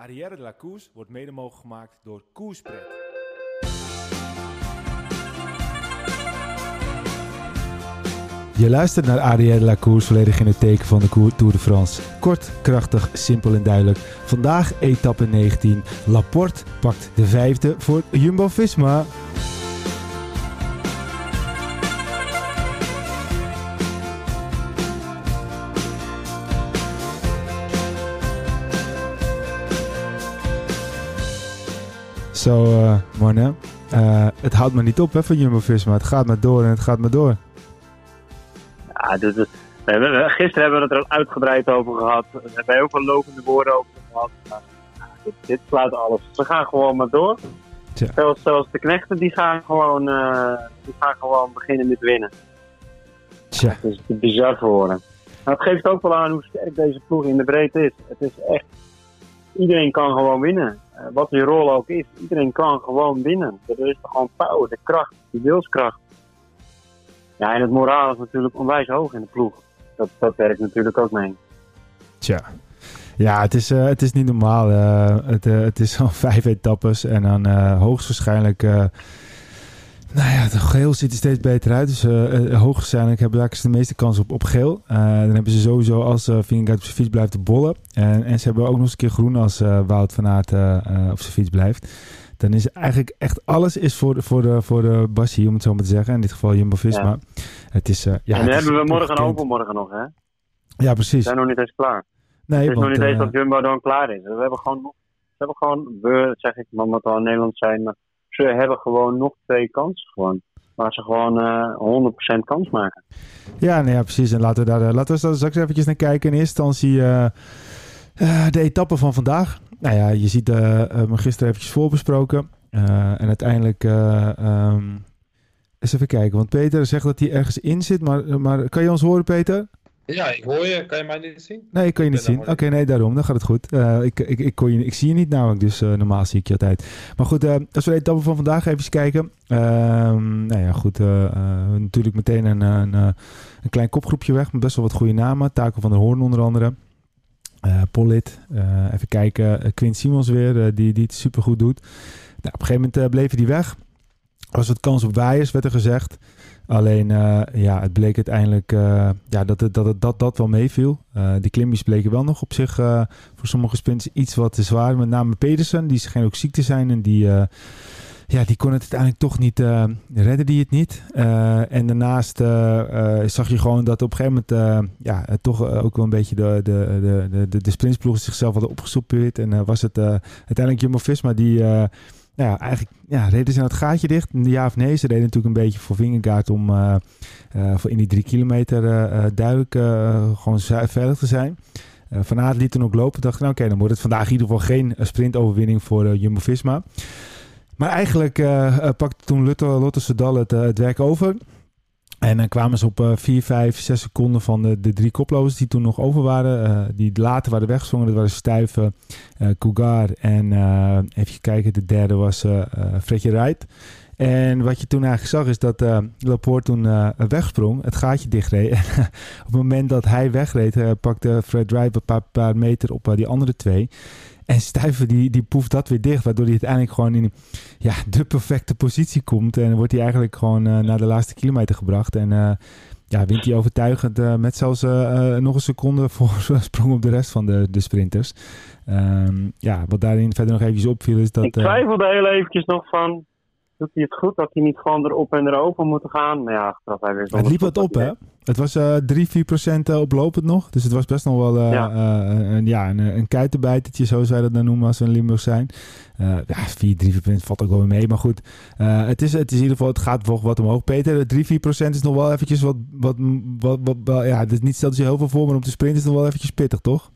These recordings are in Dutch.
Arrière de la wordt mede mogelijk gemaakt door Koerspret. Je luistert naar Arrière de la Course volledig in het teken van de Tour de France. Kort, krachtig, simpel en duidelijk. Vandaag etappe 19. Laporte pakt de vijfde voor Jumbo-Visma. Zo, uh, mannen. Uh, het houdt maar niet op hè, van Jumbo-Visma. Het gaat maar door en het gaat maar door. Ja, dit is, we hebben, gisteren hebben we het er al uitgebreid over gehad. We hebben heel veel lopende woorden over gehad. Ja, dit, dit sluit alles. Ze gaan gewoon maar door. Zelfs, zelfs de knechten die gaan, gewoon, uh, die gaan gewoon beginnen met winnen. Tja. Het is bizar geworden. Maar het geeft ook wel aan hoe sterk deze ploeg in de breedte is. Het is echt... Iedereen kan gewoon winnen. Uh, wat je rol ook is. Iedereen kan gewoon winnen. Er is gewoon power, de kracht, de wilskracht. Ja, en het moraal is natuurlijk onwijs hoog in de ploeg. Dat, dat werkt natuurlijk ook mee. Tja. Ja, het is, uh, het is niet normaal. Uh, het, het is al vijf etappes en dan hoogstwaarschijnlijk... nou ja, de geel ziet er steeds beter uit. Dus hoogstwaarschijnlijk hebben ze de meeste kans op, op geel. dan hebben ze sowieso als uh, Vingegaard op zijn fiets blijft te bollen. En, en ze hebben ook nog eens een keer groen als Wout van Aert op zijn fiets blijft dan is eigenlijk echt alles is voor de, voor de, voor de Bassie, om het zo maar te zeggen. In dit geval Jumbo-Visma. Ja. Het is, uh, ja, en dan hebben we morgen en overmorgen nog, hè? Ja, precies. We zijn nog niet eens klaar. Nee, het is want, nog niet eens uh, dat Jumbo dan klaar is. We hebben gewoon ze hebben gewoon, we, zeg ik, maar omdat we in Nederland zijn, ze hebben gewoon nog twee kansen gewoon. Waar ze gewoon uh, 100% kans maken. Ja, nee, precies. En laten we daar, laten we straks eventjes naar kijken. In eerste instantie de etappe van vandaag. Nou ja, je ziet me gisteren eventjes voorbesproken. En uiteindelijk. Um, eens even kijken, want Peter zegt dat hij ergens in zit. Maar, maar kan je ons horen, Peter? Ja, ik hoor je. Kan je mij niet zien? Nee, ik kan je niet zien. Oké, okay, nee, daarom. Dan gaat het goed. Uh, ik, ik, ik, kon je, ik zie je niet namelijk, dus normaal zie ik je altijd. Maar goed, als we de etappe van vandaag even kijken. Ehm, nou ja, goed. natuurlijk meteen een, een, een, klein kopgroepje weg met best wel wat goede namen. Taco van der Hoorn onder andere. Uh, Pollit. even kijken. Quint Simons weer, die, die het supergoed doet. Nou, op een gegeven moment uh, bleven die weg. Was wat kans op waaiers, werd er gezegd. Alleen, uh, ja, het bleek uiteindelijk uh, ja, dat, het, dat, het, dat dat wel meeviel. die klimmies bleken wel nog op zich voor sommige sprints iets wat te zwaar. Met name Pedersen, die scheen ook ziek te zijn. En die, ja, die kon het uiteindelijk toch niet, redden die het niet. en daarnaast zag je gewoon dat op een gegeven moment ja, toch ook wel een beetje de, de, de, de, de zichzelf hadden opgesoupeerd. En was het uiteindelijk Jumbo-Visma die nou ja, eigenlijk ja, reden ze nou het gaatje dicht. Ja of nee, ze deden natuurlijk een beetje voor Vingegaard om uh, voor in die drie kilometer uh, duidelijk gewoon veilig te zijn. Van Aert liet toen ook lopen. dacht nou oké, dan wordt het vandaag in ieder geval geen sprintoverwinning voor Jumbo-Visma. Maar eigenlijk pakte toen Lotte, Lotte Soudal het, het werk over. En dan kwamen ze op uh, 4, 5, 6 seconden van de, de drie koplopers die toen nog over waren. Uh, die later waren weggezongen. Dat waren Stuiven, uh, Cougar en even kijken, de derde was Fredje Wright. En wat je toen eigenlijk zag is dat Laporte toen wegsprong, het gaatje dichtreed. Op het moment dat hij wegreed, pakte Fred Wright een paar, paar meter op die andere twee. En Stuyven die, die poeft dat weer dicht, waardoor hij uiteindelijk gewoon in ja, de perfecte positie komt. En wordt hij eigenlijk gewoon uh, naar de laatste kilometer gebracht. En uh, ja, wint hij overtuigend uh, met zelfs nog een seconde voor sprong op de rest van de, de sprinters. Um, ja, wat daarin verder nog eventjes opviel is dat... Ik twijfelde heel eventjes nog van, doet hij het goed dat hij niet gewoon erop en erover moet gaan? Maar ja, achteraf hij weer Het liep wat op, hè? Het was uh, 3, 4 procent uh, oplopend nog. Dus het was best nog wel uh, ja. een, ja, een, een kuitenbijtertje, zoals wij dat dan noemen als we in Limburg zijn. ja, 4, 3, 4 procent valt ook wel mee. Maar goed, het, is, het is in ieder geval, het gaat wat omhoog. Peter, 3, 4 procent is nog wel eventjes wat, wat, wat, wat, wat ja, het is niet stelt je heel veel voor, maar om te sprinten is het nog wel eventjes pittig, toch?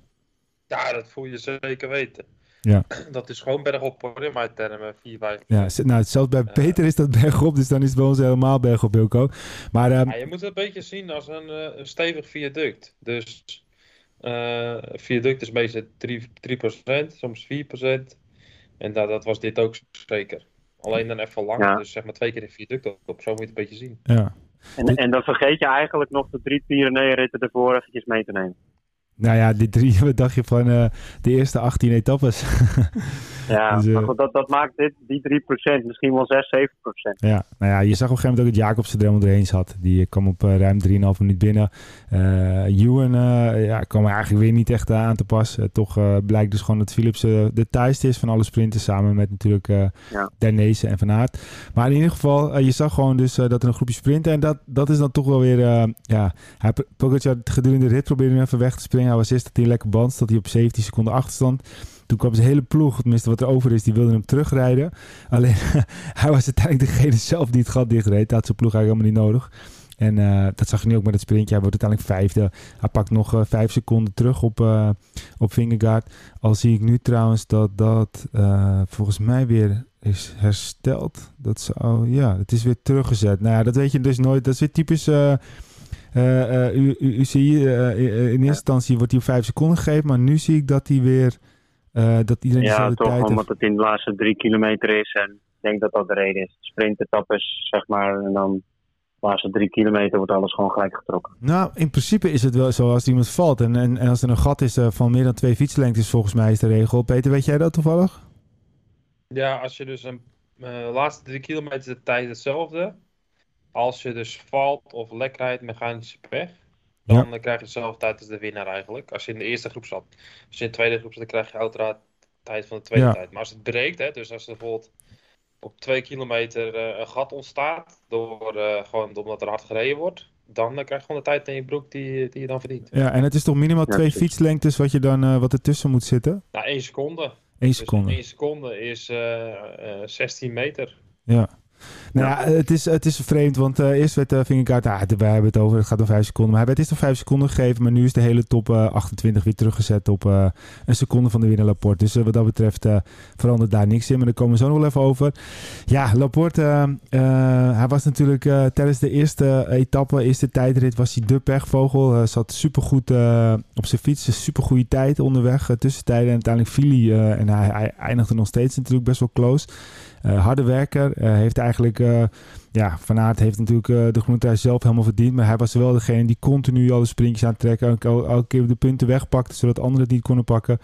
Ja, dat voel je zeker weten. Ja. Dat is gewoon bergop hoor, in mijn termen, 4, 5. Ja, nou, zelfs bij Peter is dat bergop, dus dan is het bij ons helemaal bergop, Wilco. Maar, um... ja, je moet het een beetje zien als een, uh, een stevig viaduct. Dus uh, viaduct is meestal 3%, 3% soms 4%. En dat, dat was dit ook zeker. Alleen dan even langer, ja. dus zeg maar twee keer een viaduct op. Zo moet je het een beetje zien. Ja. En, en dan vergeet je eigenlijk nog de drie Pyrenee-ritten ervoor eventjes mee te nemen. Nou ja, die drie, wat dacht je van uh, de eerste 18 etappes? ja, dus, uh, maar goed, dat, dat maakt dit, die 3%, misschien wel 6, 7%. Ja, nou ja, je zag op een gegeven moment ook dat Jacobsen er helemaal doorheen zat. Die kwam op uh, ruim 3,5 minuut binnen. Uh, Ewan ja, kwam eigenlijk weer niet echt aan te pas. toch blijkt dus gewoon dat Philips de thuis is van alle sprinters. Samen met natuurlijk ja. Danezen en Van Aert. Maar in ieder geval, je zag gewoon dus dat er een groepje sprinten. En dat, dat is dan toch wel weer, ja, hij Pogacar gedurende de rit probeerde hem even weg te springen. Was eerst dat hij lekker band, dat hij op 17 seconden achterstand. Toen kwam zijn hele ploeg, tenminste wat er over is, die wilde hem terugrijden. Alleen hij was uiteindelijk degene zelf die het gat dichtreed. Dat had zijn ploeg eigenlijk helemaal niet nodig. En uh, dat zag je nu ook met het sprintje. Hij wordt uiteindelijk vijfde. Hij pakt nog uh, vijf seconden terug op, uh, op Vingegaard. Al zie ik nu trouwens dat dat volgens mij weer is hersteld. Dat zou, ja, het is weer teruggezet. Nou ja, dat weet je dus nooit. Dat is weer typisch uh, u, u, u zie, in eerste instantie wordt hij op vijf seconden gegeven, maar nu zie ik dat hij weer dat iedereen ja, dezelfde toch, tijd omdat het in de laatste drie kilometer is en ik denk dat dat de reden is. Sprintetappes, zeg maar, en dan de laatste drie kilometer wordt alles gewoon gelijk getrokken. Nou, in principe is het wel zo als iemand valt en, en, en als er een gat is van meer dan twee fietslengtes, volgens mij is de regel. Peter, weet jij dat toevallig? Ja, als je dus een laatste drie kilometer de tijd hetzelfde, als je dus valt of lek rijdt, mechanische pech, dan ja. krijg je dezelfde tijd als de winnaar eigenlijk. Als je in de eerste groep zat. Als je in de tweede groep zat, dan krijg je uiteraard tijd van de tweede Ja. tijd. Maar als het breekt, hè, dus als er bijvoorbeeld op twee kilometer eh, een gat ontstaat, door, eh, gewoon omdat er hard gereden wordt, dan eh, krijg je gewoon de tijd in je broek die, die je dan verdient. Ja, en het is toch minimaal Ja, twee precies. fietslengtes wat, je dan, eh, wat ertussen moet zitten? Nou, één seconde. Eén Dus seconde. één seconde is eh, eh, 16 meter. Ja. Nou ja, het is, het is vreemd, want eh, eerst werd uh, Vingegaard, ah, we hebben het over, het gaat om vijf seconden. Maar hij werd eerst nog vijf seconden gegeven, maar nu is de hele top eh, 28 weer teruggezet op eh, een seconde van de winnaar Laporte. Dus eh, wat dat betreft eh, verandert daar niks in, maar daar komen we zo nog wel even over. Ja, Laporte, eh, eh, hij was natuurlijk eh, tijdens de eerste etappe, eerste tijdrit, was hij de pechvogel. Hij zat supergoed eh, op zijn fiets, een supergoeie tijd onderweg, eh, tussentijden. En uiteindelijk viel hij eh, en hij, hij eindigde nog steeds natuurlijk best wel close. Eh, harde werker, eh, heeft eigenlijk, eh, ja, Van Aert heeft natuurlijk de groene trui zelf helemaal verdiend. Maar hij was wel degene die continu alle sprintjes aan het. Elke, elke keer de punten wegpakte, zodat anderen het niet konden pakken.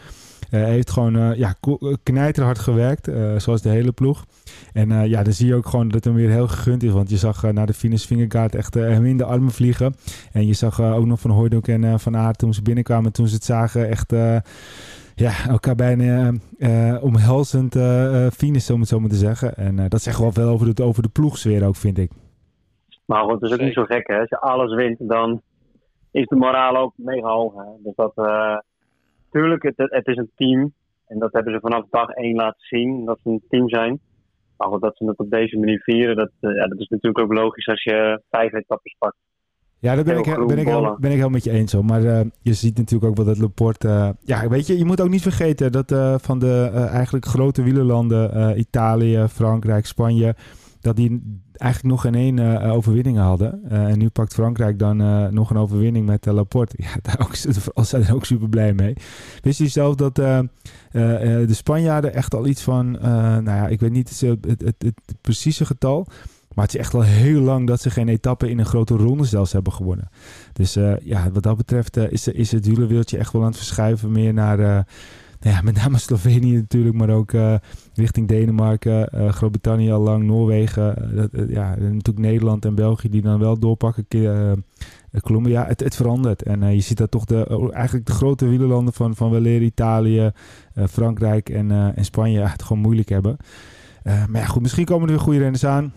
Hij heeft gewoon ja, knijterhard gewerkt, zoals de hele ploeg. En ja, dan zie je ook gewoon dat het hem weer heel gegund is. Want je zag eh, na de finish Vingegaard echt hem in de armen vliegen. En je zag ook nog Van Hooydonk en Van Aert toen ze binnenkwamen. Toen ze het zagen echt... ja, elkaar bijna eh, eh, omhelzend eh finishen, om het zo maar te zeggen. En dat zegt wel veel over de, over de ploegsfeer ook, vind ik. Maar goed, het is ook niet zo gek, hè. Als je alles wint, dan is de moraal ook mega hoog, hè. Dus dat, tuurlijk, het, het is een team. En dat hebben ze vanaf dag één laten zien, dat ze een team zijn. Maar goed, dat ze het op deze manier vieren, dat, ja, dat is natuurlijk ook logisch als je vijf etappes pakt. Ja, daar ben Heel ik, he- groen ben, ik heel, ben ik heel met je eens. Hoor. Maar eh, je ziet natuurlijk ook wel dat Laporte... eh, ja, weet je, je moet ook niet vergeten dat eh, van de eigenlijk grote wielerlanden... Italië, Frankrijk, Spanje... dat die eigenlijk nog geen één overwinning hadden. En nu pakt Frankrijk dan nog een overwinning met Laporte. Ja, daar ook, vooral zijn er ook super blij mee. Wist je zelf dat de Spanjaarden echt al iets van... nou ja, ik weet niet het, het, het, het precieze getal... Maar het is echt al heel lang dat ze geen etappe in een grote ronde zelfs hebben gewonnen. Dus eh, ja, wat dat betreft eh, is, is het wielerwereldje echt wel aan het verschuiven meer naar... eh, nou ja, met name Slovenië natuurlijk, maar ook richting Denemarken, Groot-Brittannië al lang, Noorwegen. ja, natuurlijk Nederland en België die dan wel doorpakken. Colombia, het, het verandert. En je ziet dat toch de, oh, eigenlijk de grote wielerlanden van, van weleer Italië, Frankrijk en, en Spanje het gewoon moeilijk hebben. Maar ja, goed, misschien komen er weer goede renners aan.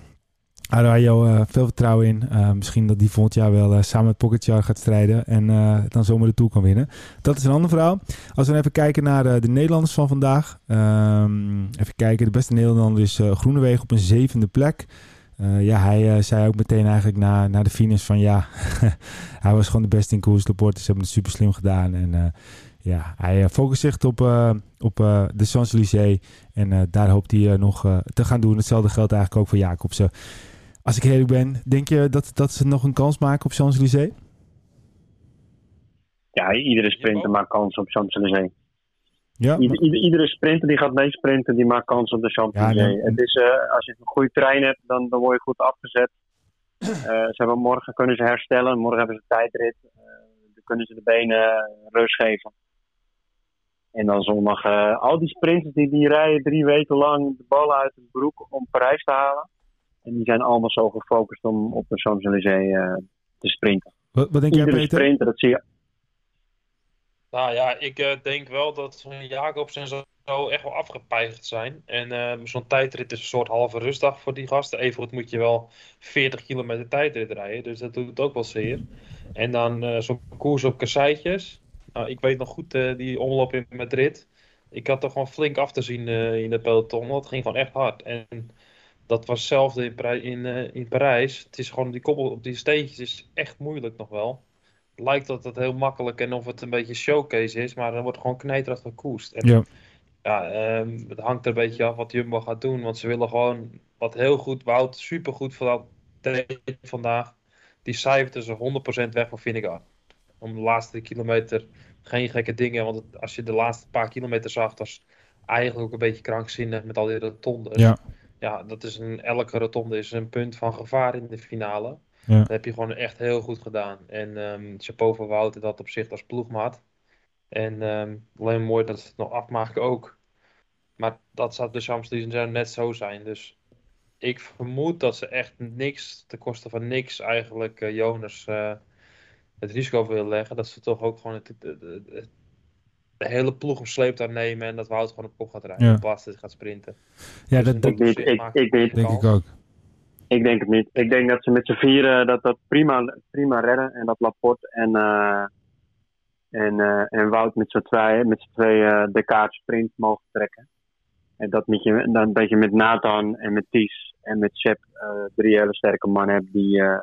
Arajo, eh veel vertrouwen in. Eh, misschien dat die volgend jaar wel eh, samen met Pogacar gaat strijden en dan zomaar de Tour kan winnen. Dat is een ander verhaal. Als we even kijken naar de Nederlanders van vandaag. Ehm, even kijken, de beste Nederlander is Groenewegen op een zevende plek. Ja, hij zei ook meteen eigenlijk na, na de finish van ja, hij was gewoon de beste in koers. De porters hebben het super slim gedaan. En ja, hij focust zich op, op de Champs-Élysées. En daar hoopt hij nog te gaan doen. Hetzelfde geldt eigenlijk ook voor Jacobsen. Als ik eerlijk ben, denk je dat, dat ze nog een kans maken op Champs-Élysées? Ja, iedere sprinter maakt kans op Champs-Élysées. Ja, Ieder- ieder- iedere sprinter die gaat meesprinten, die maakt kans op de Champs-Élysées. Ja, nee. Het is, eh, als je een goede trein hebt, dan, dan word je goed afgezet. Eh, ze hebben morgen kunnen ze herstellen. Morgen hebben ze tijdrit. Eh, er kunnen ze de benen rust geven. En dan zondag eh, al die sprinters die, die rijden drie weken lang de ballen uit het broek om Parijs te halen. En die zijn allemaal zo gefocust om op de Champs-Élysées eh, te sprinten. Wat, wat denk jij, Iedere Peter? sprinter, dat zie je. Nou ja, ik eh, denk wel dat zo'n Jacobs en zo echt wel afgepeigerd zijn. En eh, zo'n tijdrit is een soort halve rustdag voor die gasten. Evengoed moet je wel 40 kilometer tijdrit rijden, dus dat doet het ook wel zeer. En dan eh, zo'n koers op kasseitjes. Nou, ik weet nog goed eh, die omloop in Madrid. Ik had er gewoon flink af te zien eh, in het peloton. Dat ging gewoon echt hard. En dat was hetzelfde in, Parij- in, eh, in Parijs. Het is gewoon die koppel op die steentjes is echt moeilijk nog wel. Het lijkt dat het heel makkelijk en of het een beetje showcase is, maar er wordt gewoon knijterachtig gekoest. En Ja. ja, ehm, het hangt er een beetje af wat Jumbo gaat doen, want ze willen gewoon wat heel goed, Wout supergoed vooral deed vandaag. Die cijferde ze 100% weg van Vingegaard. Om de laatste kilometer geen gekke dingen, want het- als je de laatste paar kilometer zag, was eigenlijk ook een beetje krankzinnig met al die rotondes. Ja. Ja, dat is een, elke rotonde is een punt van gevaar in de finale. Ja. Dat heb je gewoon echt heel goed gedaan. En ehm chapeau voor Wouter dat op zich als ploegmaat. En ehm, alleen mooi dat ze het nog afmaken ook. Maar dat zou de Champs-Élysées net zo zijn. Dus ik vermoed dat ze echt niks, ten koste van niks eigenlijk, eh, Jonas eh, het risico willen leggen. Dat ze toch ook gewoon het- het- de hele ploeg op sleeptouw nemen en dat Wout gewoon op kop gaat rijden. Ja. Hij gaat sprinten. Ja, Dus dat, Ik niet, ik, ik niet. denk ik ook. Ik denk het niet. Ik denk dat ze met z'n vieren dat, dat prima, prima redden. En dat Laporte en, eh, en, eh, en Wout met z'n tweeën met z'n twee eh, de kaart sprint mogen trekken. En dat, met je, dan, dat je met Nathan en met Ties en met Sepp eh, drie hele sterke mannen hebt die eh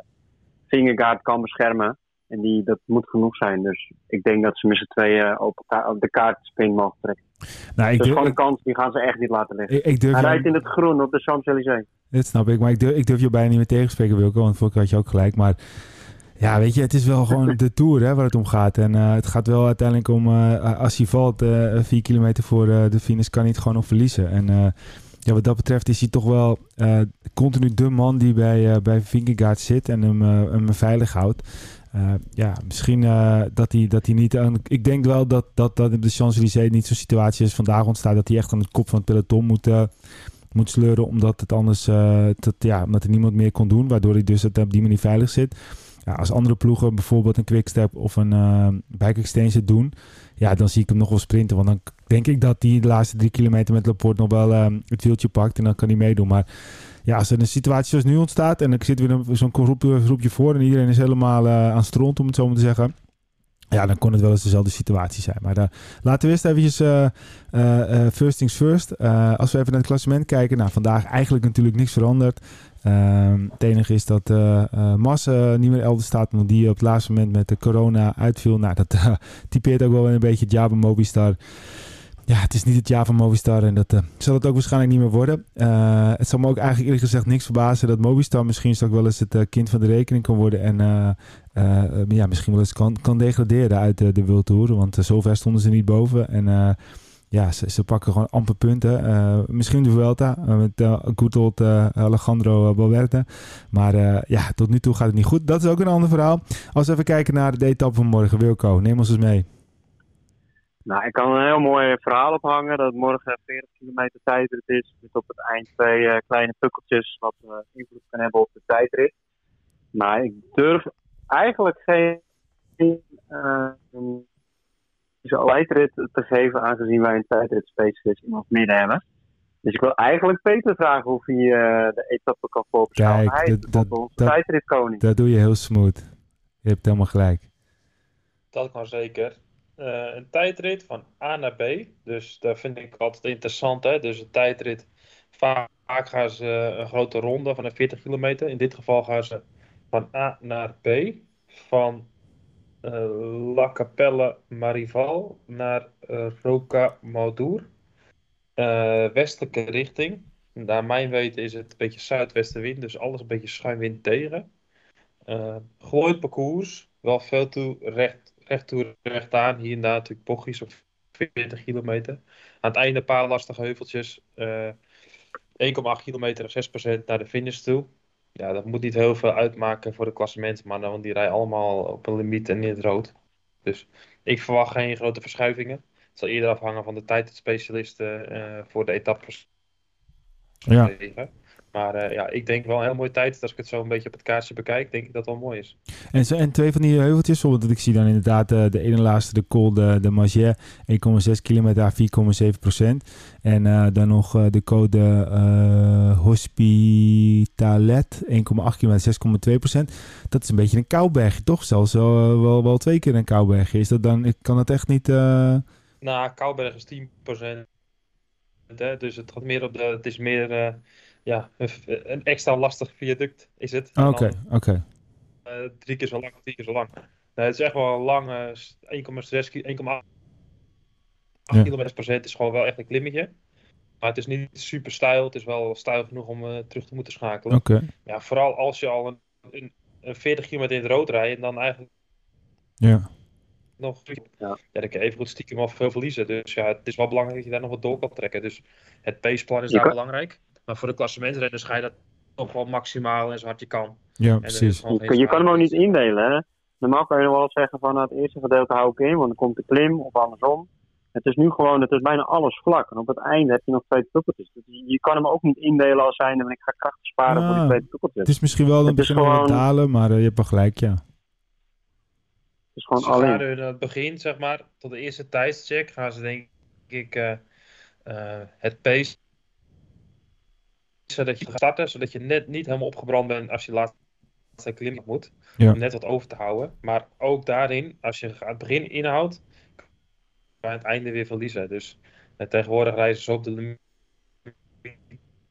Vingegaard kan beschermen. En die, dat moet genoeg zijn. Dus ik denk dat ze met z'n tweeën op, de kaart sprint mogen trekken. Nou, ik dus durf, gewoon een kans, die gaan ze echt niet laten liggen. ik, ik durf Hij jou- rijdt in het groen op de Champs-Élysées. Dit snap ik, maar ik durf, ik durf je bijna niet meer tegenspreken, Wilco, want vorige keer had je ook gelijk. Maar ja, weet je, het is wel gewoon de Tour hè, waar het om gaat. En eh, het gaat wel uiteindelijk om, eh, als hij valt, eh vier kilometer voor de finish, kan hij het gewoon nog verliezen. En ja, wat dat betreft is hij toch wel continu de man die bij, bij Vingegaard zit en hem, hem veilig houdt. Eh, ja, misschien eh, dat, hij, dat hij niet. Ik denk wel dat, dat, dat de Champs-Élysées niet zo'n situatie is vandaag ontstaat... dat hij echt aan de kop van het peloton moet, eh, moet sleuren... omdat het anders dat, ja, omdat er niemand meer kon doen... waardoor hij dus het op die manier veilig zit. Ja, als andere ploegen bijvoorbeeld een quickstep of een eh bike doen... ja, dan zie ik hem nog wel sprinten. Want dan denk ik dat hij de laatste drie kilometer met Laporte nog wel het wieltje pakt... en dan kan hij meedoen. Maar ja, als er een situatie zoals nu ontstaat... en ik zit weer zo'n groepje, groepje voor... en iedereen is helemaal eh, aan stront, om het zo maar te zeggen... Ja, dan kon het wel eens dezelfde situatie zijn. Maar daar, laten we eerst eventjes eh, eh, eh, first things first. Eh, als we even naar het klassement kijken. Nou, vandaag eigenlijk natuurlijk niks veranderd. Ehm, het enige is dat eh eh, Mas eh, niet meer elders staat. Omdat die op het laatste moment met de corona uitviel. Nou, dat eh, typeert ook wel een beetje van Movistar. Ja, het is niet het jaar van Movistar. En dat eh, zal het ook waarschijnlijk niet meer worden. Eh, het zal me ook eigenlijk eerlijk gezegd niks verbazen dat Movistar misschien straks wel eens het eh, kind van de rekening kan worden. En ja, misschien wel eens kan, kan degraderen uit de, World Tour. Want zover stonden ze niet boven. En ja, ze, ze pakken gewoon amper punten. Misschien de Vuelta met uh, Alejandro Valverde. Maar ja, tot nu toe gaat het niet goed. Dat is ook een ander verhaal. Als we even kijken naar de etappe van morgen. Wilco, neem ons eens mee. Nou, ik kan een heel mooi verhaal ophangen dat morgen 40 kilometer tijdrit is. Met op het eind twee eh, kleine pukkeltjes wat eh, invloed kan hebben op de tijdrit. Maar ik durf eigenlijk geen uh, tijdrit te geven aangezien wij een tijdrit specialist in ons midden hebben. Dus ik wil eigenlijk Peter vragen of hij uh, de etappe kan voorbeschouwen. Kijk, hij dat, dat, onze dat, tijdritkoning. Dat doe je heel smooth. Je hebt helemaal gelijk. Dat kan zeker. Uh, een tijdrit van A naar B. Dus dat vind ik altijd interessant. Hè? Dus een tijdrit. Vaak gaan ze een grote ronde van een 40 kilometer. In dit geval gaan ze van A naar B. Van uh, La Capelle Marival naar uh. Uh, westelijke richting. Naar mijn weten is het een beetje zuidwestenwind. Dus alles een beetje schuinwind tegen. Uh, parcours. Wel veel toe recht recht toe, recht aan. Hier en daar natuurlijk bochtjes op 40 kilometer. Aan het einde een paar lastige heuveltjes. Uh, 1,8 kilometer, 6% naar de finish toe. Ja, dat moet niet heel veel uitmaken voor de klassementsmannen, want die rijden allemaal op een limiet en in het rood. Dus ik verwacht geen grote verschuivingen. Het zal eerder afhangen van de tijd dat specialisten eh, voor de etappes Ja. geven. Maar eh, ja, ik denk wel een heel mooie tijd. Als ik het zo een beetje op het kaartje bekijk, denk ik dat het wel mooi is. En, zo- en twee van die heuveltjes, want ik zie dan inderdaad eh, de ene laatste, de Col de, de Magère, 1,6 kilometer, 4,7 procent. En eh, dan nog de code Hospitalet, 1,8 kilometer, 6,2 procent. Dat is een beetje een koubergje, toch? Zelfs wel, wel, wel twee keer een koubergje. Is dat dan, ik kan dat echt niet... Nou, Kouberg is 10%. Hè, dus het gaat meer op de. Het is meer ja, een, een extra lastig viaduct is het. Oké, oké. eh, drie keer zo lang, vier keer zo lang. Nee, het is echt wel een lang, eh, 1,6 ki- 1,8 Ja. kilometer per cent is gewoon wel echt een klimmetje. Maar het is niet super stijl. Het is wel stijl genoeg om eh, terug te moeten schakelen. Oké, Ja, vooral als je al een, een, een 40 kilometer in het rood rijdt en dan eigenlijk ja. nog. Ja. Ja, dan kan je even goed stiekem al veel verliezen. Dus ja, het is wel belangrijk dat je daar nog wat door kan trekken. Dus het paceplan is Je daar kan- belangrijk. Maar voor de klassementrenners ga je dat toch wel maximaal en zo hard je kan. Ja, En precies. Je, je kan hem ook niet indelen. Hè? Normaal kan je nog wel zeggen van nou, het eerste gedeelte hou ik in, want dan komt de klim of andersom. Het is nu gewoon, het is bijna alles vlak. En op het einde heb je nog twee tuppeltjes. Dus je kan hem ook niet indelen als zijnde, want ik ga krachten sparen voor die Ah. twee tuppeltjes. Het is misschien wel een met gewoon- dalen, maar eh, je hebt wel gelijk, ja. Het is gewoon Ze gaan alleen. aan het begin, zeg maar, tot de eerste tijdscheck, gaan ze denk ik eh, eh, het pace zodat je gaat starten, zodat je net niet helemaal opgebrand bent als je laatste klim moet. Ja. Om net wat over te houden. Maar ook daarin, als je het begin inhoudt, kan je aan het einde weer verliezen. Dus eh, tegenwoordig reizen ze op de limiet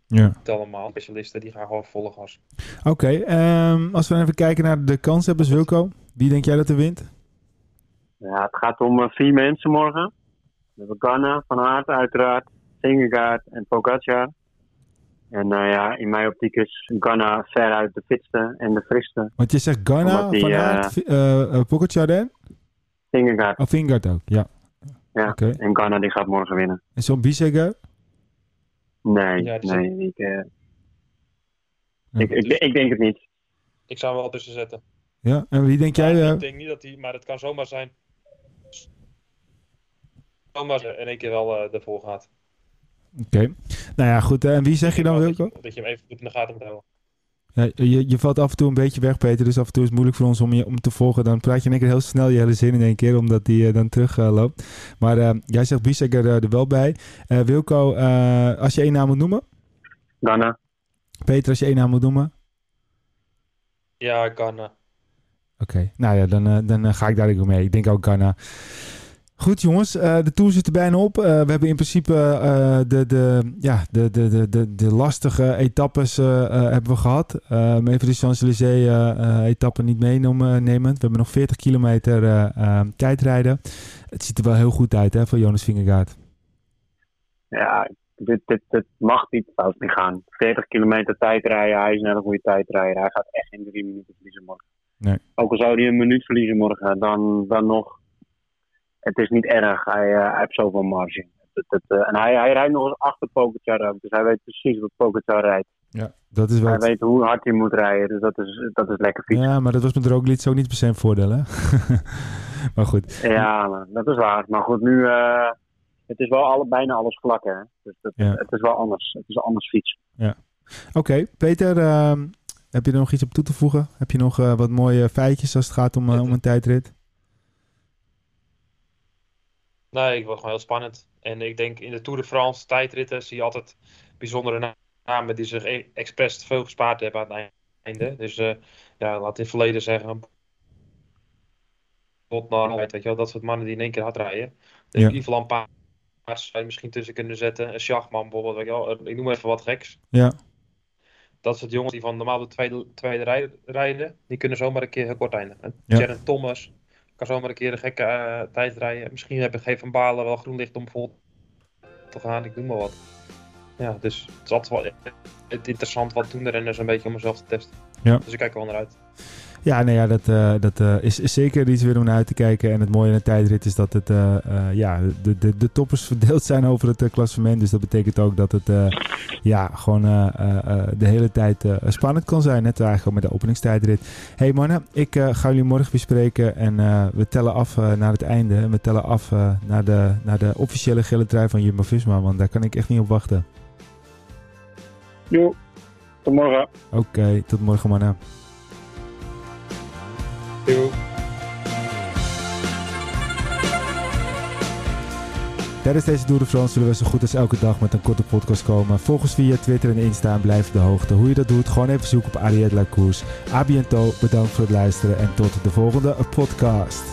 Ja. allemaal. Specialisten die gaan gewoon volle gas. Oké, ehm, als we even kijken naar de kanshebbers, Wilco. Wie denk jij dat er wint? Ja, het gaat om eh, vier mensen morgen. We hebben Ganna, Van Aert uiteraard, Singegaard en Pogacar. En eh, ja, in mijn optiek is Ganna veruit de fitste en de friste. Want je zegt Ghana, die, Van eh, Aert, Vi- eh eh, Pogacar en? Singegaard, Oh, ook, ja. Ja. Oké. en Ganna die gaat morgen winnen. En zo'n Biseger? Nee, Ja, nee, ik, Ja. ik, ik, ik denk het niet. Ik zou hem wel tussen zetten. Ja, en wie denk jij? Ik denk niet dat hij, maar het kan zomaar zijn. Zomaar in één keer wel eh ervoor gaat. Oké. Nou ja, goed. en wie zeg je dan, Wilco? Dat je, dat je hem even goed in de gaten moet houden. Ja, je, je valt af en toe een beetje weg, Peter. Dus af en toe is het moeilijk voor ons om je om te volgen. Dan praat je in één keer heel snel je hele zin in één keer, omdat die eh, dan terug eh, loopt. Maar eh, jij zegt Biseger eh, er wel bij. Eh, Wilco, eh, als je één naam moet noemen. Ganna, Peter, als je één naam moet noemen. Ja, eh, Oké, nou ja, dan, dan ga ik daar ook mee. Ik denk ook Ghana. Goed jongens, eh, de tour zit er bijna op. Eh, we hebben in principe eh, de, de, ja, de, de, de, de, de lastige etappes hebben we gehad. Eh, even de Champs-Élysées eh, eh, etappe niet meenemen. nemen. We hebben nog 40 kilometer tijdrijden. Het ziet er wel heel goed uit hè, voor Jonas Vingegaard. ja, dit, dit, dit mag niet fout niet gaan. 40 kilometer tijd rijden, hij is net een goede tijdrijder. Hij gaat echt geen drie minuten verliezen morgen. Nee. Ook al zou hij een minuut verliezen morgen, dan, dan nog. Het is niet erg, hij, hij heeft zoveel marge. Het, eh, en hij, hij rijdt nog eens achter Pogacar ook, dus hij weet precies wat Pogacar rijdt. Ja, dat is wel... Hij weet hoe hard hij moet rijden, dus dat is, dat is lekker fietsen. Ja, maar dat was met Roglic ook niet per se een voordeel hè. maar goed. Ja, maar dat is waar. Maar goed, nu, eh, het is wel alle, bijna alles vlak, hè. Dus dat, Ja. het is wel anders. Het is anders fietsen. Oké, Peter, ehm, heb je er nog iets op toe te voegen? Heb je nog wat mooie feitjes als het gaat om, om een tijdrit? Nee, ik word gewoon heel spannend. En ik denk in de Tour de France tijdritten zie je altijd bijzondere na- namen die zich e- expres te veel gespaard hebben aan het einde. Dus eh, ja, laat in het verleden zeggen. Botnar, weet je wel, dat soort mannen die in één keer hard rijden. Dus Ja. Yves Lampaert zou je misschien tussen kunnen zetten. Een Schachman bijvoorbeeld, weet je wel. Ik noem even wat geks. Ja, Dat soort jongens die van normaal de tweede, tweede rij- rijden, die kunnen zomaar een keer heel kort eindigen. Ja. Thomas kan zomaar een keer een gekke eh, tijd rijden. Misschien hebben geen van Balen wel groen licht om vol te gaan, ik noem maar wat. Ja, dus het is altijd wel het interessant wat doen de renners een beetje om mezelf te testen. Ja. Dus ik kijk er wel naar uit. Ja, ja, dat, uh, dat uh, is, is, zeker iets weer om naar uit te kijken. En het mooie aan de tijdrit is dat het, uh, ja, de, de, de toppers verdeeld zijn over het klassement. Dus dat betekent ook dat het ja, gewoon de hele tijd spannend kan zijn. Net eigenlijk met de openingstijdrit. hey mannen, ik ga jullie morgen bespreken. En we tellen af naar het einde. En we tellen af naar, de, naar de officiële gele trui van Jumbo-Visma. Want daar kan ik echt niet op wachten. Jo, tot morgen. Oké, okay, tot morgen mannen. Jo. Tijdens deze Tour de France zullen we zo goed als elke dag met een korte podcast komen. Volg ons via Twitter en Insta en blijf de hoogte. Hoe je dat doet, gewoon even zoeken op Ariette Lacours. A bientôt, bedankt voor het luisteren en tot de volgende podcast.